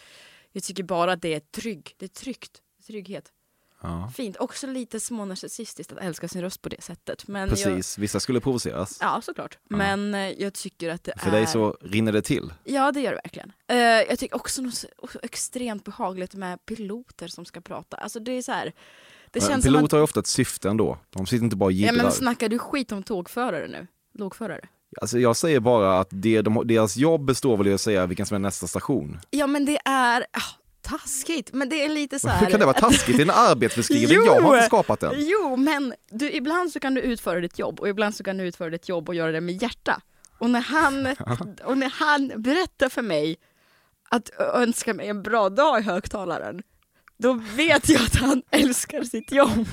Jag tycker bara att det är trygg, det är tryggt, trygghet. Ja. Fint, också lite smånarcissistiskt att älska sin röst på det sättet. Men Jag, Precis, vissa skulle provoceras. ja, såklart. Men eh, jag tycker att det För är... dig så rinner det till. Ja, det gör det verkligen. Eh, jag tycker också något extremt behagligt med piloter som ska prata. Alltså det är så här. Det Men känns Piloter att, har ju ofta ett syfte ändå. De sitter inte bara och Ja jiddrar. men snackar du skit om tågförare nu? Lokförare? Alltså jag säger bara att det, de, deras jobb består väl i att säga vilken som är nästa station. Ja men det är ah, taskigt, men det är lite så här. Hur kan det vara taskigt? Det är en arbetsbeskrivning, Jo! jag har inte skapat den. Jo, men du, ibland så kan du utföra ditt jobb och ibland så kan du utföra ditt jobb och göra det med hjärta. Och när han, och när han berättar för mig att önska mig en bra dag i högtalaren, då vet jag att han älskar sitt jobb.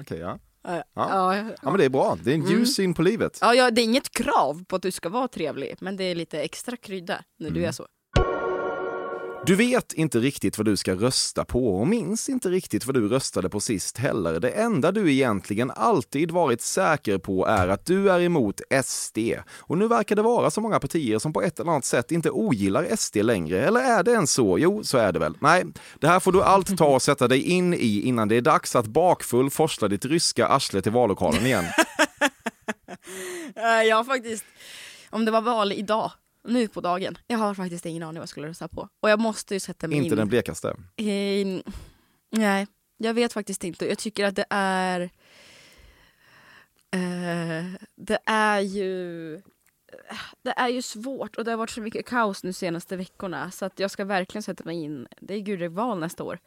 Okej, ja. Ja, Ja. ja, ja men det är bra, det är en Mm. ljus syn på livet. ja, ja, det är inget krav på att du ska vara trevlig, men det är lite extra krydda när du Mm. är så. Du vet inte riktigt vad du ska rösta på och minns inte riktigt vad du röstade på sist heller. Det enda du egentligen alltid varit säker på är att du är emot SD. Och nu verkar det vara så många partier som på ett eller annat sätt inte ogillar SD längre. Eller är det ens så? Jo, så är det väl. Nej, det här får du allt ta och sätta dig in i innan det är dags att bakfull forsla ditt ryska arsle till vallokalen igen. Eh, jag har faktiskt, om det var val idag, nu på dagen, jag har faktiskt ingen aning vad jag skulle rösta på. Och jag måste ju sätta mig inte in. den blekaste. Eh, nej, jag vet faktiskt inte. Jag tycker att det är... Eh, det är ju... Det är ju svårt och det har varit så mycket kaos nu senaste veckorna så att jag ska verkligen sätta mig in. Det är gudreval nästa år.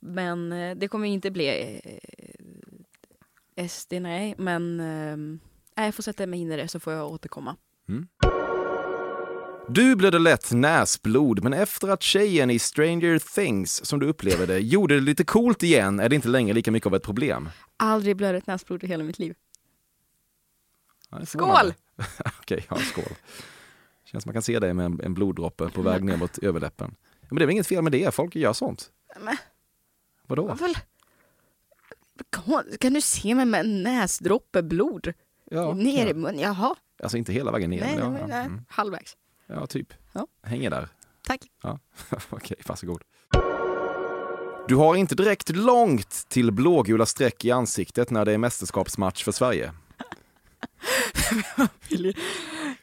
Men eh, det kommer inte bli eh, SD, nej. Men eh, jag får sätta mig in i det så får jag återkomma. Du blev det lätt näsblod, men efter att tjejen i Stranger Things, som du upplever det, gjorde det lite coolt igen är det inte längre lika mycket av ett problem. Aldrig blödigt näsblod i hela mitt liv. Ja, Skål! Okej, ja, skål. Känns som man kan se dig med en, en bloddroppe på väg ner mot överläppen. Men det är väl inget fel med det, folk gör sånt. Men, Vadå? Väl, kan, kan du se mig med en näsdroppe blod Ja, ner i ja. munnen? Jaha, Alltså inte hela vägen ner. nej, men ja, nej, ja. Mm. halvvägs. Ja, typ. Ja. Hänger där. Tack. Ja. Okej, varsågod. Du har inte direkt långt till blågula streck i ansiktet när det är mästerskapsmatch för Sverige.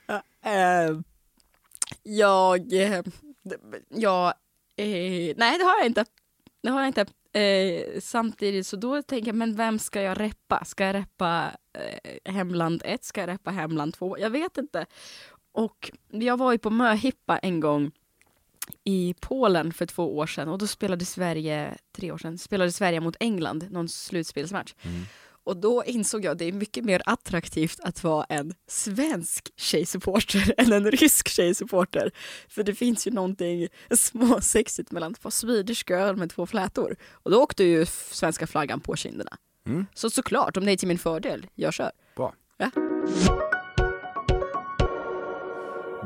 Ja, eh, jag, jag, eh, nej det har jag inte. Det har jag inte. Eh, samtidigt så då tänker jag, men vem ska jag reppa? Ska jag reppa eh, Hemland 1? Ska jag reppa Hemland 2? Jag vet inte. Och jag var ju på möhippa en gång i Polen för två år sedan och då spelade Sverige, tre år sedan, spelade Sverige mot England, någon slutspelsmatch. Och då insåg jag att det är mycket mer attraktivt att vara en svensk tjejsupporter än en rysk tjejsupporter. För det finns ju någonting småsexigt mellan två Swedish girl med två flätor. Och då åkte ju svenska flaggan på kinderna. Mm. Så såklart, om det är till min fördel, jag kör. Bra. Ja.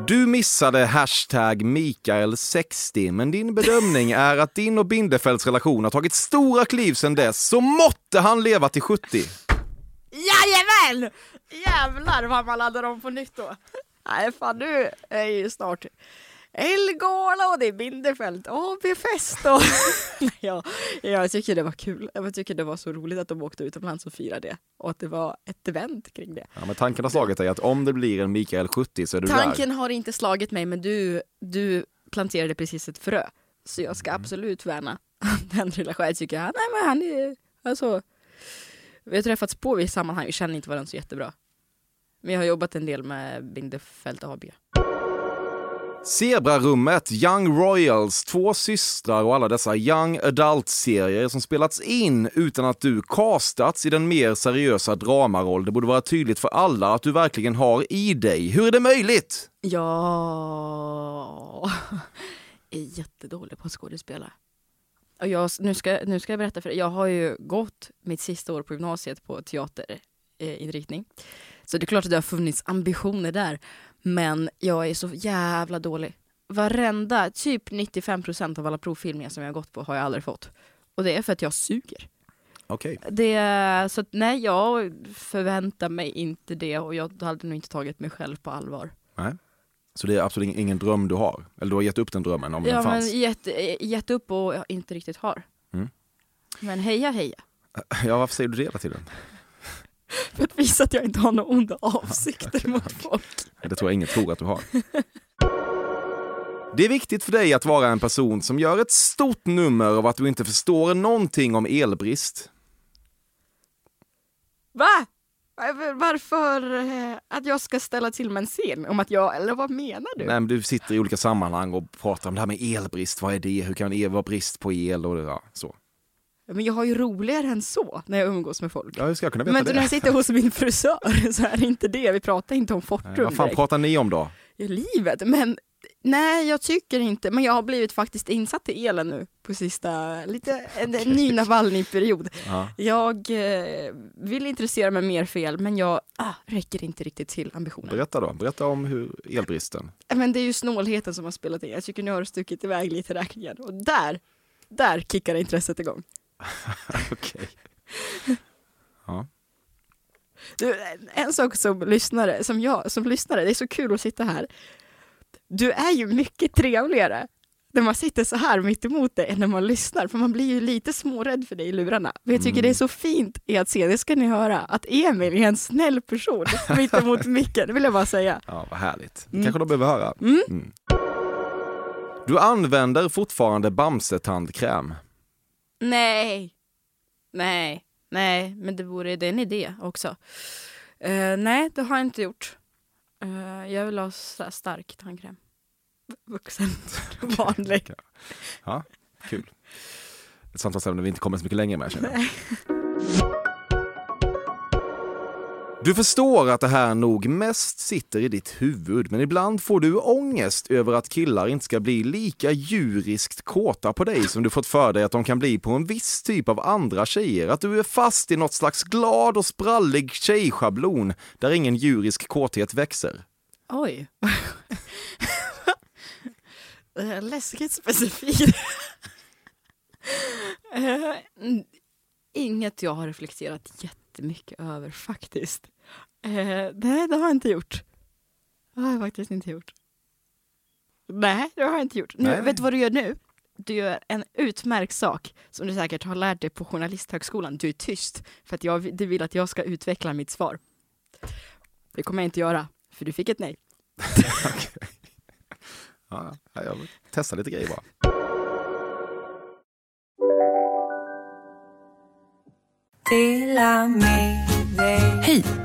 Du missade hashtag Mikael60, men din bedömning är att din och Bindefelds relation har tagit stora kliv sedan dess, så måtte han leva till 70. Jajamän! Jävlar vad man laddar om på nytt då. Nej fan du är ju snart Elgala och det är Binderfeld, AB-fest och... ja, jag tycker det var kul. Jag tycker det var så roligt att de åkte utomlands och firade det. Och att det var ett event kring det. Ja, men tanken har slagit dig att om det blir en Mikael 70 så är du Tanken där. har inte slagit mig men du, du planterade precis ett frö. Så jag ska absolut värna den relationen. Jag tycker han, nej men han är, alltså. Vi har träffats på i sammanhang, vi känner inte varandra så jättebra. Men jag har jobbat en del med Bindefeld AB. Zebrarummet, Young Royals, Två systrar och alla dessa Young Adult-serier som spelats in utan att du castats i den mer seriösa dramaroll. Det borde vara tydligt för alla att du verkligen har i dig. Hur är det möjligt? Ja, jag är jättedålig på att skådespela. Och jag, nu, ska, nu ska jag berätta för dig, jag har ju gått mitt sista år på gymnasiet på teaterinriktning. Eh, Så det är klart att det har funnits ambitioner där. Men jag är så jävla dålig. Varenda, typ 95% av alla provfilmningar som jag har gått på har jag aldrig fått. Och det är för att jag suger. Okej. Det, så att, nej, jag förväntar mig inte det och jag hade nog inte tagit mig själv på allvar. Nej. Så det är absolut ingen, dröm du har? Eller du har gett upp den drömmen om Ja, den men fanns? gett, gett upp och jag inte riktigt har. Mm. Men heja heja. Ja, varför säger du det hela tiden? För att visa att jag inte har några onda avsikter mot folk. Det tror jag ingen tror att du har. Det är viktigt för dig att vara en person som gör ett stort nummer av att du inte förstår någonting om elbrist. Va? Varför eh, att jag ska ställa till med en scen om att jag, eller vad menar du? Nej, men du sitter i olika sammanhang och pratar om det här med elbrist. Vad är det? Hur kan det vara brist på el? Och ja, så. Men jag har ju roligare än så när jag umgås med folk. Ja, hur ska jag kunna veta Men det? när jag sitter hos min frisör så är det inte det, vi pratar inte om Fortum Nej, vad fan direkt. pratar ni om då? Ja, livet, men nej jag tycker inte, men jag har blivit faktiskt insatt i elen nu på sista, lite en, en ny Navalny-period. Ja. Jag eh, vill intressera mig mer för el, men jag ah, räcker inte riktigt till ambitionen. Berätta då. Berätta om hur elbristen. Men det är ju snålheten som har spelat in. Jag tycker nu har det stuckit iväg lite i räkningen och där, där kickar intresset igång. Okej. Ja. Du, en- sak som lyssnare, som jag som lyssnare, det är så kul att sitta här. Du är ju mycket trevligare när man sitter så här mitt emot dig än när man lyssnar, för man blir ju lite smårädd för dig i lurarna. Men jag tycker det är så fint i att se, det ska ni höra, att Emil är en snäll person mitt emot micken, det vill jag bara säga. ja, vad härligt. Mm. kanske de behöver höra. Mm. Mm. Du använder fortfarande Bamse-tandkräm. Nej, nej, nej, men det vore det är en idé också. Eh, nej, det har jag inte gjort. Eh, jag vill ha stark tandkräm. Vuxen, vanlig. Ja, kul. Ett samtalsämne vi inte kommer så mycket längre med känner jag. Du förstår att det här nog mest sitter i ditt huvud, men ibland får du ångest över att killar inte ska bli lika djuriskt kåta på dig som du fått för dig att de kan bli på en viss typ av andra tjejer. Att du är fast i något slags glad och sprallig tjejschablon där ingen djurisk kåthet växer. Oj. Läskigt specifikt. Eh, inget jag har reflekterat jättemycket över faktiskt. Eh, nej, det har jag inte gjort. Det har jag faktiskt inte gjort. Nej, det har jag inte gjort. Nu, Nej. vet du vad du gör nu? Du gör en utmärkt sak som du säkert har lärt dig på Journalisthögskolan. Du är tyst för att jag, du vill att jag ska utveckla mitt svar. Det kommer jag inte göra, för du fick ett nej. Ja, jag testar lite grejer bara. Hej!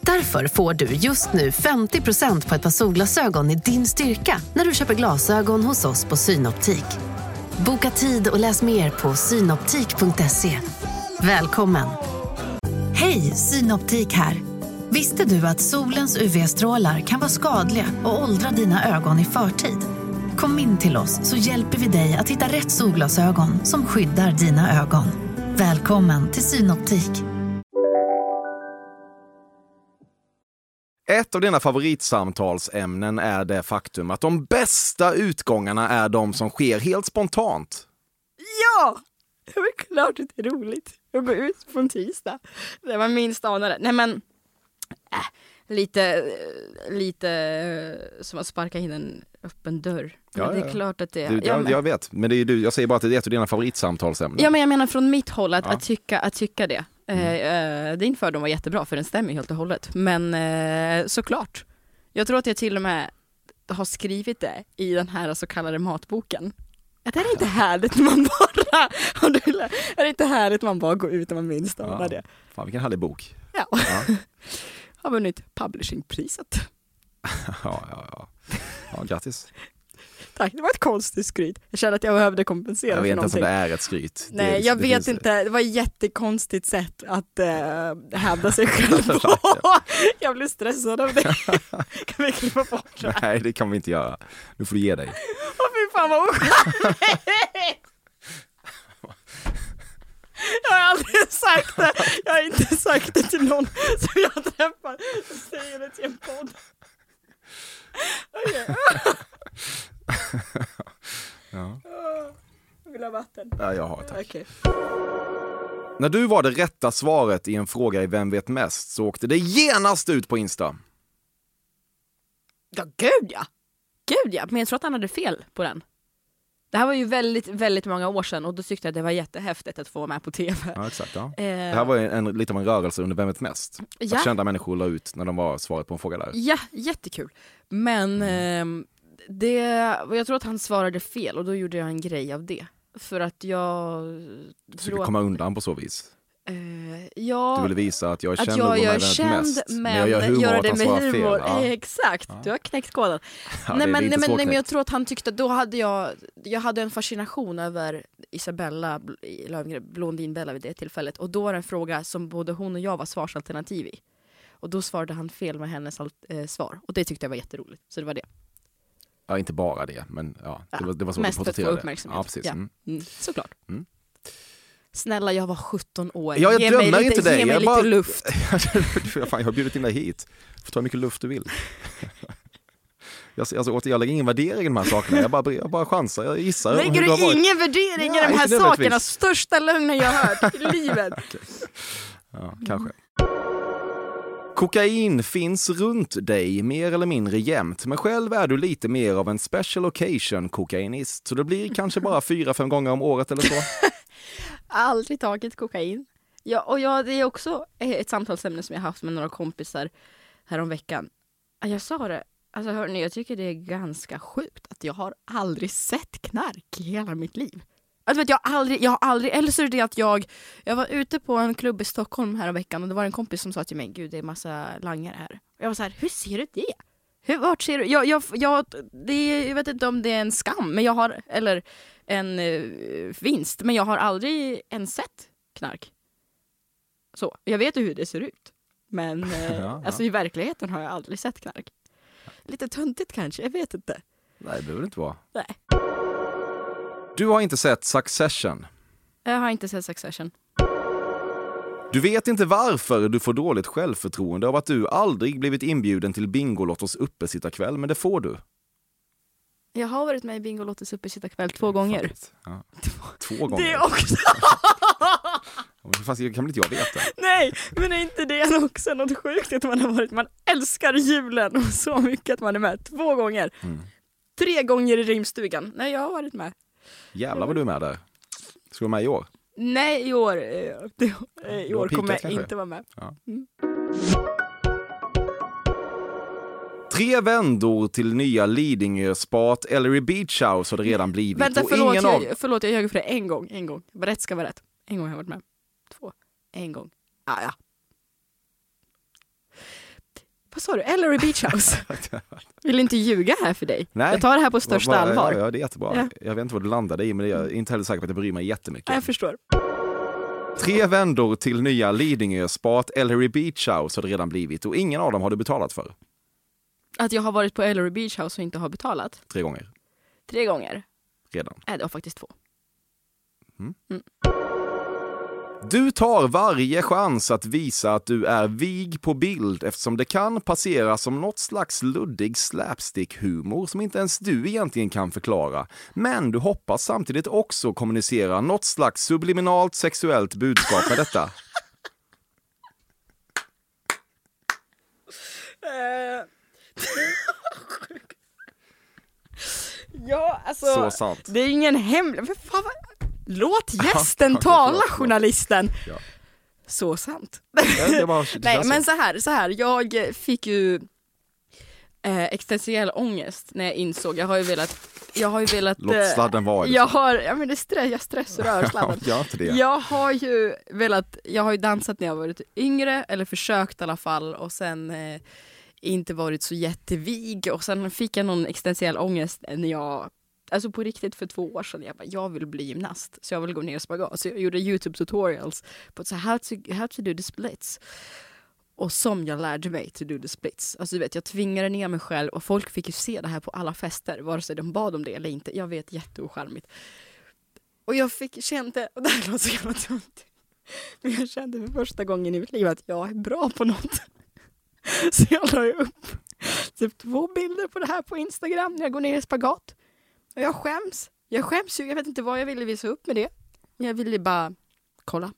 Därför får du just nu 50% på ett par solglasögon i din styrka när du köper glasögon hos oss på Synoptik. Boka tid och läs mer på synoptik.se. Välkommen! Hej, Synoptik här. Visste du att solens UV-strålar kan vara skadliga och åldra dina ögon i förtid? Kom in till oss så hjälper vi dig att hitta rätt solglasögon som skyddar dina ögon. Välkommen till Synoptik. Ett av dina favoritsamtalsämnen är det faktum att de bästa utgångarna är de som sker helt spontant. Ja! Det är klart att det är roligt att gå ut på en tisdag. Det var minst anade. Nej men, äh, lite, lite eh, som att sparka in en öppen dörr. Ja, det är klart att det är. Du, ja, jag, men, jag vet, men det är, du, jag säger bara att det är ett av dina favoritsamtalsämnen. ja men jag menar från mitt håll att, att, tycka, att tycka det. Eh, eh, din fördom var jättebra för den stämmer helt och hållet. Men eh, såklart. Jag tror att jag till och med har skrivit det i den här så kallade matboken. Att är det inte härligt när man bara, är det inte härligt man bara går ut när man minst anar Ja. det? Fan vilken härlig bok. Ja. Ja. har vunnit publishingpriset. Ja, ja, ja. Ja grattis. Tack, det var ett konstigt skryt. Jag kände att jag behövde kompensera Jag för vet inte ens om någonting. det är ett skryt. Nej, det, jag det vet finns- inte. Det var ett jättekonstigt sätt att uh, hävda sig själv på. jag blir stressad av det. kan vi klippa bort det? Nej, det kan vi inte göra. Nu får du ge dig. Åh fy fan vad ocharmigt! Jag har aldrig sagt det. Jag har inte sagt det till någon som jag träffar. Jag säger det till en podd. Ja. Vill ha vatten. Ja, jag har tack. Okej. När du var det rätta svaret i en fråga i Vem vet mest så åkte det genast ut på Insta. Ja, gud ja! Gud ja, men jag tror att han hade fel på den. Det här var ju väldigt, väldigt många år sedan och då tyckte jag att det var jättehäftigt att få vara med på TV. Ja, exakt. Ja. Eh, Det här var ju en, lite av en rörelse under Vem vet mest? Ja. Att kända människor la ut när de var svaret på en fråga där. Ja, jättekul. Men ehm, det, jag tror att han svarade fel och då gjorde jag en grej av det. För att jag... Skulle komma undan på så vis. Eh, ja, Du ville visa att jag är att känd jag med Vem vet känd mest. men, Men jag gör humor att det med humor. Ja. Eh, Exakt, Ja. du har knäckt koden. Ja, nej, men, nej, men, nej men jag tror att han tyckte, då hade jag, jag hade en fascination över Isabella Blondinbella vid det tillfället och då var det en fråga som både hon och jag var svarsalternativ i. Och då svarade han fel med hennes eh, svar och det tyckte jag var jätteroligt. Så det var det. Ja, inte bara det, men ja, det var, det var så mest du för att få uppmärksamhet. Ja, precis. Mm. Mm, såklart. Mm. Snälla, jag var 17 år. Ja, jag ge lite, inte dig. Ge mig Jag lite bara- luft. Fan, jag har bjudit in dig hit. Du får ta hur mycket luft du vill. Jag, alltså, åter, jag lägger ingen värdering i de här sakerna, jag bara, jag bara chansar, jag gissar. Lägger du ingen värdering Ja, i de här sakerna? Största lögnen jag har hört i livet. Ja, kanske. Kokain finns runt dig mer eller mindre jämt, men själv är du lite mer av en special occasion kokainist, så det blir kanske bara fyra, fem gånger om året eller så. Aldrig tagit kokain. Ja, och ja, det är också eh, ett samtalsämne som jag haft med några kompisar häromveckan. Jag sa det, alltså hörni, jag tycker det är ganska sjukt att jag har aldrig sett knark i hela mitt liv. Alltså, vet, jag, har aldrig, jag har aldrig, eller så är det det att jag, jag var ute på en klubb i Stockholm häromveckan och det var en kompis som sa till mig, gud det är massa langare här. Och jag var så här, hur ser du det? Hur, vart ser du? Jag, jag, jag, det jag vet inte om det är en skam, men jag har, eller en eh, vinst, men jag har aldrig ens sett knark. Så, jag vet ju hur det ser ut. Men eh, Ja, ja. alltså i verkligheten har jag aldrig sett knark. Lite töntigt kanske, jag vet inte. Nej, det behöver det inte vara. Nej. Du har inte sett Succession. Jag har inte sett Succession. Du vet inte varför du får dåligt självförtroende av att du aldrig blivit inbjuden till Bingolottos uppesittarkväll, men det får du. Jag har varit med i Bingolottos uppesittarkväll två gånger. Ja. Två gånger. Det också! Fast det kan väl inte jag veta? Nej, men är inte det också något sjukt att man har varit, man älskar julen så mycket att man är med två gånger. Mm. Tre gånger i rimstugan. Nej, jag har varit med. Jävlar vad du är med där. Ska du vara med i år? Nej, i år, eh, eh, i Du har år kommer jag inte vara med. Tre vändor till nya Lidingö Spat Ellery Beach House har det redan blivit. Vänta, förlåt, ingen jag, förlåt, jag ljög för det en gång, en gång. Rätt ska vara rätt. En gång har jag varit med. Två, en gång. Ah, ja. Vad sa du? Ellery Beach House? Vill inte ljuga här för dig. Nej. Jag tar det här på största vad- allvar. Ja, ja, det är jättebra. Ja. Jag vet inte vad du landade i, men jag är inte heller säker på att jag bryr mig jättemycket. Ja, jag förstår. Tre vändor till nya Lidingö-spat Ellery Beach House har det redan blivit och ingen av dem har du betalat för. Att jag har varit på Ellery Beach House och inte har betalat. Tre gånger Tre gånger. redan. Nej, det var faktiskt två. Du tar varje chans att visa att du är vig på bild eftersom det kan passera som något slags luddig slapstick-humor som inte ens du egentligen kan förklara. Men du hoppas samtidigt också kommunicera något slags subliminalt sexuellt budskap med detta. Eh. ja, alltså. Så sant. Det är ingen hemlig... För fan, vad... Låt gästen tala, journalisten. Ja. Så sant. Nej, men så här, så här. Jag fick ju eh, existentiell ångest när jag insåg, jag har ju velat, jag har ju velat... Låt eh, sladden vara. det Jag har, ja men det stress, jag stressrör sladden. Gör inte det. Jag har ju velat, jag har ju dansat när jag varit yngre, eller försökt i alla fall och sen eh, inte varit så jättevig och sen fick jag någon existentiell ångest när jag Alltså på riktigt för två år sedan, jag bara, jag vill bli gymnast så jag vill gå ner i spagat. Så jag gjorde YouTube tutorials på så how, to, how to do the splits. Och som jag lärde mig to do the splits. Alltså du vet, jag tvingade ner mig själv och folk fick ju se det här på alla fester, vare sig de bad om det eller inte. Jag vet, jätteocharmigt. Och jag fick, kände, och det här låter så jävla dumt, men jag kände för första gången i mitt liv att jag är bra på något. Så jag la upp typ två bilder på det här på Instagram när jag går ner i spagat. Och jag skäms. Jag skäms ju, jag vet inte vad jag ville visa upp med det. Jag ville bara kolla.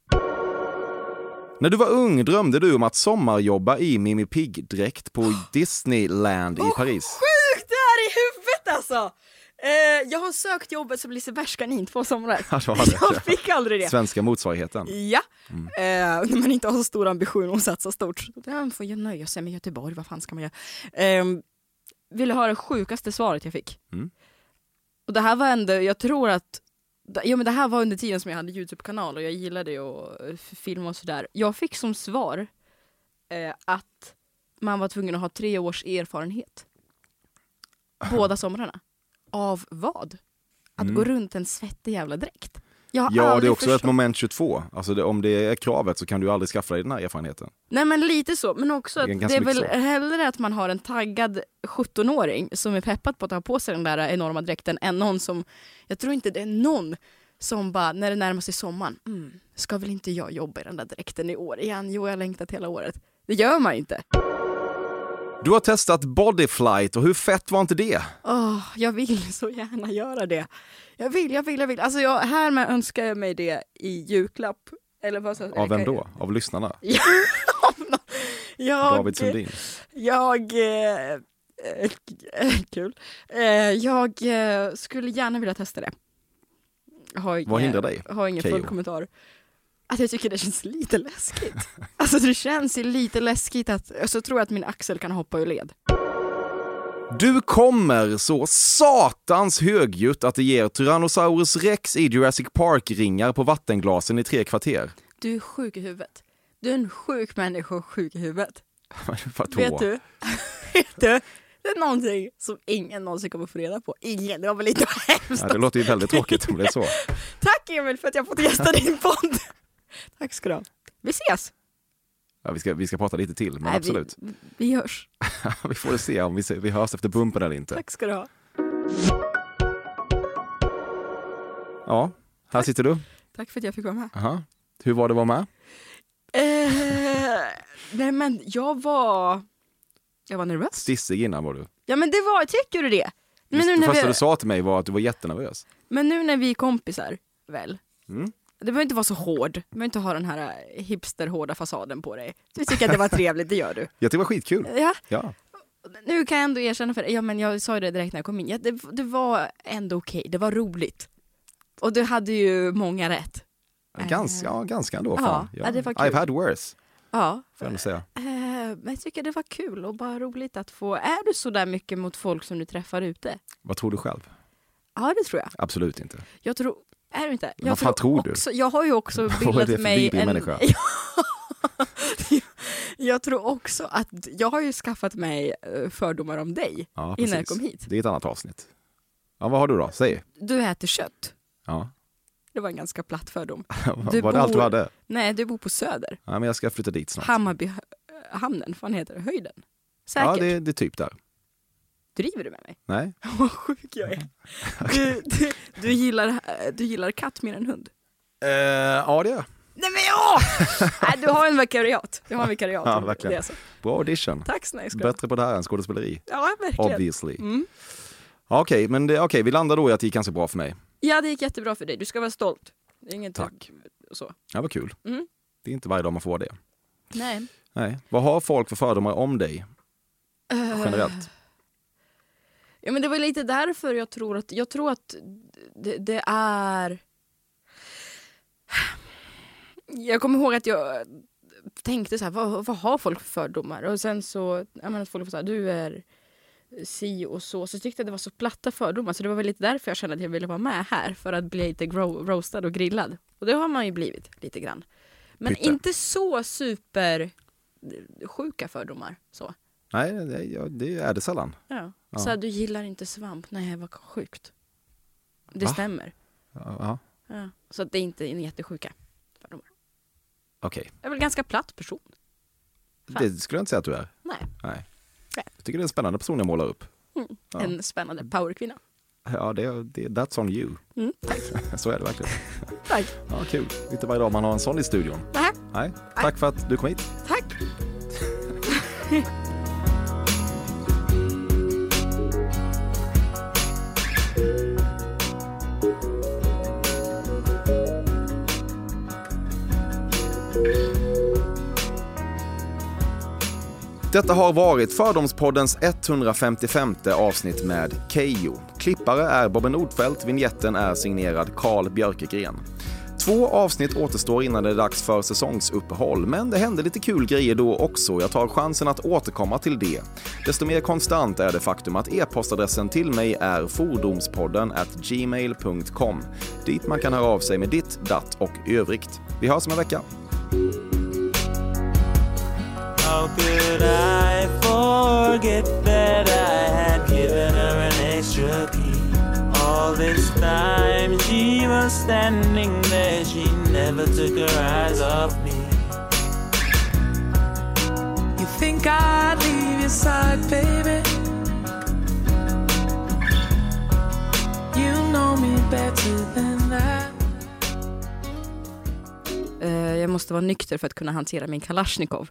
När du var ung drömde du om att sommarjobba i Mimi Pigg-dräkt på Disneyland i Paris. Sjukt det här i huvudet alltså! Eh, jag har sökt jobbet som Lisebergskanin två somrar. Ja, det, ja. Jag fick aldrig det. Svenska motsvarigheten. Ja, eh, när man inte har så stor ambition och satsa stort. Då får jag nöja sig med Göteborg, vad fan ska man göra? Eh, vill du höra det sjukaste svaret jag fick? Mm. Och det här var ändå, jag tror att Jo men det här var under tiden som jag hade Youtube-kanal och jag gillade ju att eh, filma och sådär. Jag fick som svar eh, att man var tvungen att ha tre års erfarenhet. Båda somrarna. Av vad? Att Mm. gå runt en svettig jävla dräkt. Ja, det är också ett förstått- moment 22. Alltså det, om det är kravet så kan du aldrig skaffa dig den här erfarenheten. Nej men lite så, men också att Det är det är väl så. hellre att man har en taggad 17-åring som är peppad på att ha på sig den där enorma dräkten än någon som, jag tror inte det är någon som bara, när det närmar sig sommaren, mm, ska väl inte jag jobba i den där dräkten i år igen? Jo, jag har längtat hela året. Det gör man ju inte. Du har testat bodyflight och hur fett var inte det? Åh, jag vill så gärna göra det. Jag vill, jag vill, jag vill. Alltså jag, härmed önskar jag mig det i julklapp. Eller vad så, Av vem då? Av lyssnarna? Ja, jag, David Sundin? Jag... Eh, eh, kul. Eh, jag eh, skulle gärna vilja testa det. Har Vad hindrar dig, Har ingen full kommentar. Att jag tycker det känns lite läskigt. alltså det känns ju lite läskigt att, så tror jag att min axel kan hoppa ur led. Du kommer så satans högljutt att det ger Tyrannosaurus rex i Jurassic Park-ringar på vattenglasen i tre kvarter. Du är sjuk i huvudet. Du är en sjuk människa och sjuk i huvudet. Vadå? Vet du? Vet du? Det är någonting som ingen någonsin kommer få reda på. Ingen, det var väl inte hemskt. Ja, det låter ju väldigt tråkigt om det är så. Tack Emil för att jag fått gästa din podd. Tack ska du ha. Vi ses. Ja, vi, ska, vi ska prata lite till, men Nej, absolut. Vi, vi hörs. Vi får se om vi, vi hörs efter bumpen eller inte. Tack ska du ha. Ja, här sitter du. Tack för att jag fick vara med. Aha. Hur var det att vara med? Eh, nej men jag var... Jag var nervös. Stissig innan var du. Ja men det var, tycker du det? Men Just, nu, det när första vi, du sa till mig var att du var jättenervös. men nu när vi är kompisar, väl? Mm. Det behöver inte vara så hård. Du behöver inte ha den här eh, hipsterhårda fasaden på dig. Du tycker att det var trevligt, det gör du. Jag tyckte det var skitkul. Ja, Ja. nu kan jag ändå erkänna för ja men jag sa ju det direkt när jag kom in, ja, det, det var ändå okej, det var roligt. Och du hade ju många rätt. Ganska, ja, ganska ändå. Ja, ja, det var kul. I've had worse, Ja, får jag säga. eh, men jag tycker det var kul och bara roligt att få, är du så där mycket mot folk som du träffar ute? Vad tror du själv? Ja det tror jag. Absolut inte. Jag tror, är du inte? Jag vad fan tror du? också, Jag har ju också Vad bildat mig en... människa? Jag tror också att, jag har ju skaffat mig eh, fördomar om dig Ja, innan jag kom hit. Det är ett annat avsnitt. Ja, vad har du då? Säg. Du äter kött. Ja. Det var en ganska platt fördom. Var Du det allt du bor- hade? Nej, du bor på Söder. Ja, men jag ska flytta dit snart. Hammarbyhamnen, vad fan heter det? Höjden? Säkert. Ja, det, det är typ där. Driver du med mig? Nej, Vad sjuk jag är. Du, du, du, gillar, du gillar katt mer än hund? eh, ja det är jag. Nej men ja! Nej, du har en vikariat. Du har en vikariat. Ja, verkligen. Det är så. Bra audition. Tack snälla. Bättre på det här än skådespeleri. Ja, verkligen. Obviously. Mm. Okej, men det, okej, vi landar då i att det gick ganska bra för mig. Ja, det gick jättebra för dig. Du ska vara stolt. Inget Tack. Så. Ja, vad kul. Mm. Det är inte varje dag man får det. Nej. Nej. Vad har folk för fördomar om dig generellt? Ja, men det var lite därför jag tror att, jag tror att det, det är... Jag kommer ihåg att jag tänkte så här, vad, vad har folk för fördomar? Och sen så, jag menar, att folk var så här, du är si och så. Så tyckte jag det var så platta fördomar. Så det var väl lite därför jag kände att jag ville vara med här. För att bli lite roastad och grillad. Och det har man ju blivit lite grann. Men Pytte. inte så super sjuka fördomar. Så. Nej, det, det är det sällan. Ja. Ja. Så här, du gillar inte svamp? Nej, vad sjukt. Det Va? stämmer. Ja, ja. Så att det är inte en jättesjuka fördomar. Okej, Jag är väl en ganska platt person. Fan. det skulle jag inte säga att du är. Nej, Nej. Jag tycker det är en spännande person jag målar upp. Ja. en spännande powerkvinna. Ja, det, det, that's on you. Mm, Så är det verkligen. Tack. Ja, kul. Inte varje dag man har en sån i studion. Nähä, Nej, tack för att du kom hit. tack. Detta har varit Fördomspoddens 155 avsnitt med Keyyo. Klippare är Bobben Nordfeldt, vignetten är signerad Carl Björkegren. Två avsnitt återstår innan det är dags för säsongsuppehåll, men det händer lite kul grejer då också. Jag tar chansen att återkomma till det. Desto mer konstant är det faktum att e-postadressen till mig är fordomspodden at gmail.com, dit man kan höra av sig med ditt, datt och övrigt. Vi hörs om en vecka. How could I forget that I had given her an extra key? All this time she was standing there, she never took her eyes off me. You think I'd leave your side, baby? You know me better than that. Eh, jag måste vara nykter för att kunna hantera min kalasjnikov.